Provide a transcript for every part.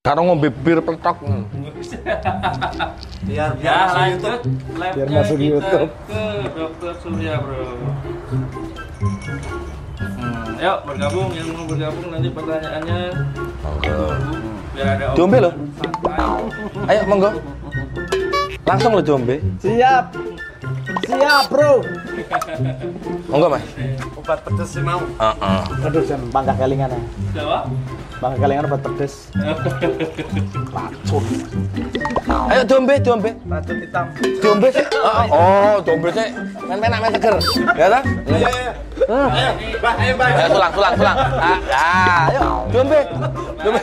Karo ngombe bir petok. Biar biar Ya masuk lanjut YouTube. Biar masuk kita YouTube. ke Dokter Surya bro. Hmm, yuk bergabung yang mau bergabung nanti pertanyaannya Monggo. biar ada Diombe loh. santai. Ayo monggo. Langsung lo diombe. Siap. Siap, Bro. Monggo, Mas. Obat pedes sih mau. Heeh. Aduh, jam bangga kelingan ya. Jawab. Bangga kelingan obat pedes. Racun. Ayo diombe, diombe. Racun hitam. Diombe sih. Heeh. Oh, diombe sih. Men penak men seger. Ya ta? Iya iya. Ayo, Mbak, ayo Mbak. Ayo tulang, tulang, tulang. Ah, ah, ayo, diombe. Diombe.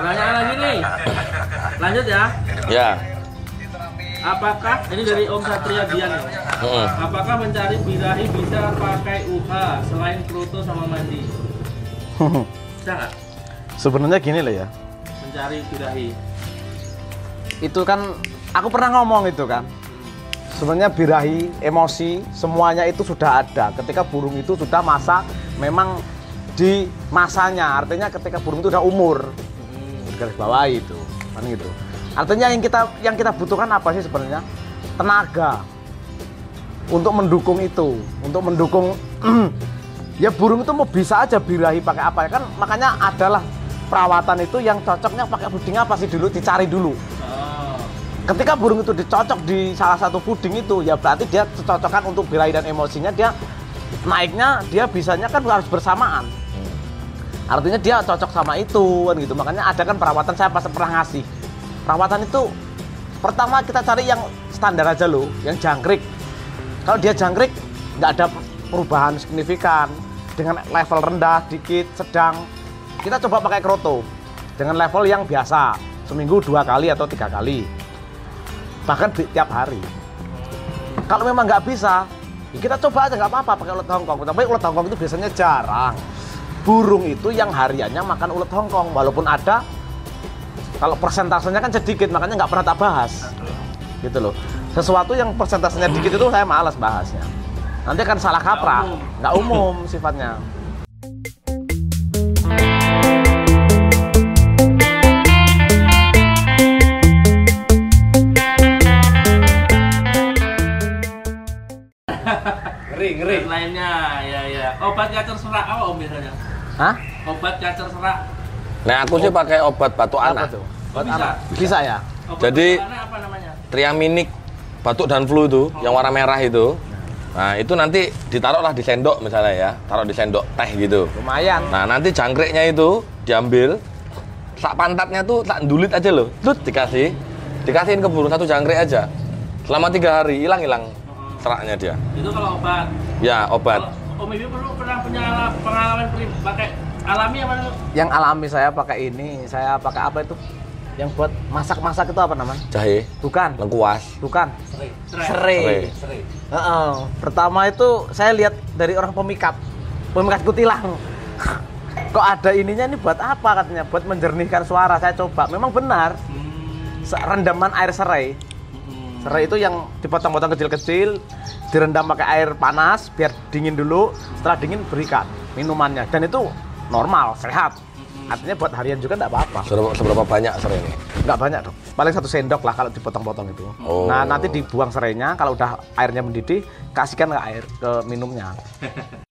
Pertanyaan lagi nih. Lanjut ya. Ya. Apakah ini dari Om Satria Dian nih? Heeh. Apakah mencari birahi bisa pakai UH selain kroto sama mandi? Bisa nggak? Sebenarnya gini loh ya. Mencari birahi. Itu kan aku pernah ngomong itu kan. Sebenarnya birahi, emosi, semuanya itu sudah ada. Ketika burung itu sudah masa memang di masanya. Artinya ketika burung itu udah umur. Garis bawah itu. Kan gitu. Artinya yang kita yang kita butuhkan apa sih sebenarnya? Tenaga untuk mendukung itu, untuk mendukung ya burung itu mau bisa aja birahi pakai apa ya kan makanya adalah perawatan itu yang cocoknya pakai puding apa sih dulu dicari dulu Oh. ketika burung itu dicocok di salah satu puding itu ya berarti dia cocokkan untuk birahi dan emosinya dia naiknya dia bisanya kan harus bersamaan artinya dia cocok sama itu kan gitu. Makanya ada kan perawatan saya pas pernah ngasih. Perawatan itu pertama kita cari yang standar aja loh yang jangkrik. Kalau dia jangkrik nggak ada perubahan signifikan. Dengan level rendah dikit sedang. Kita coba pakai kroto. Dengan level yang biasa seminggu dua kali atau tiga kali. Bahkan tiap hari. Kalau memang nggak bisa ya kita coba aja nggak apa-apa pakai ulat hongkong. Tapi ulat hongkong itu biasanya jarang burung itu yang hariannya makan ulat hongkong walaupun ada kalau persentasenya kan sedikit makanya nggak pernah tak bahas. Gitu loh. Sesuatu yang persentasenya dikit itu saya malas bahasnya. Nanti kan salah kaprah. Nggak umum sifatnya lainnya, ya ya. Obat cacar serak apa om biasanya? Hah? Obat cacar serak. Nah, aku sih pakai obat batuk apa anak. tuh Oh, Buat bisa? anak. bisa ya Obat Jadi- apa namanya? Triaminik batuk dan flu itu, yang warna merah itu. Nah, itu nanti ditaruhlah di sendok misalnya ya, taruh di sendok teh gitu. lumayan Nah, nanti jangkriknya itu diambil, sak pantatnya tuh tak dulit aja loh, lut dikasih, dikasihin ke burung satu jangkrik aja. Selama tiga hari hilang hilang seraknya dia. Itu kalau obat. Ya obat. Kalau Om Ibu perlu pernah punya ala- pengalaman pakai alami apa dulu? yang alami saya pakai ini saya pakai apa itu yang buat masak-masak itu apa namanya Jahe, bukan lengkuas. bukan Serai. serai Serai. Heeh. pertama itu saya lihat dari orang pemikat pemikat kutilang kok ada ininya ini buat apa katanya buat menjernihkan suara saya coba memang benar Hmm. Rendaman air serai. Serai itu yang dipotong-potong kecil-kecil direndam pakai air panas biar dingin dulu. Setelah dingin berikan minumannya. Dan itu normal sehat. Artinya buat harian juga enggak apa-apa. Seberapa, seberapa banyak serai ini? nggak banyak dong paling satu sendok lah kalau dipotong-potong itu. Oh. nah nanti dibuang serainya. Kalau udah airnya mendidih kasihkan ke air ke minumnya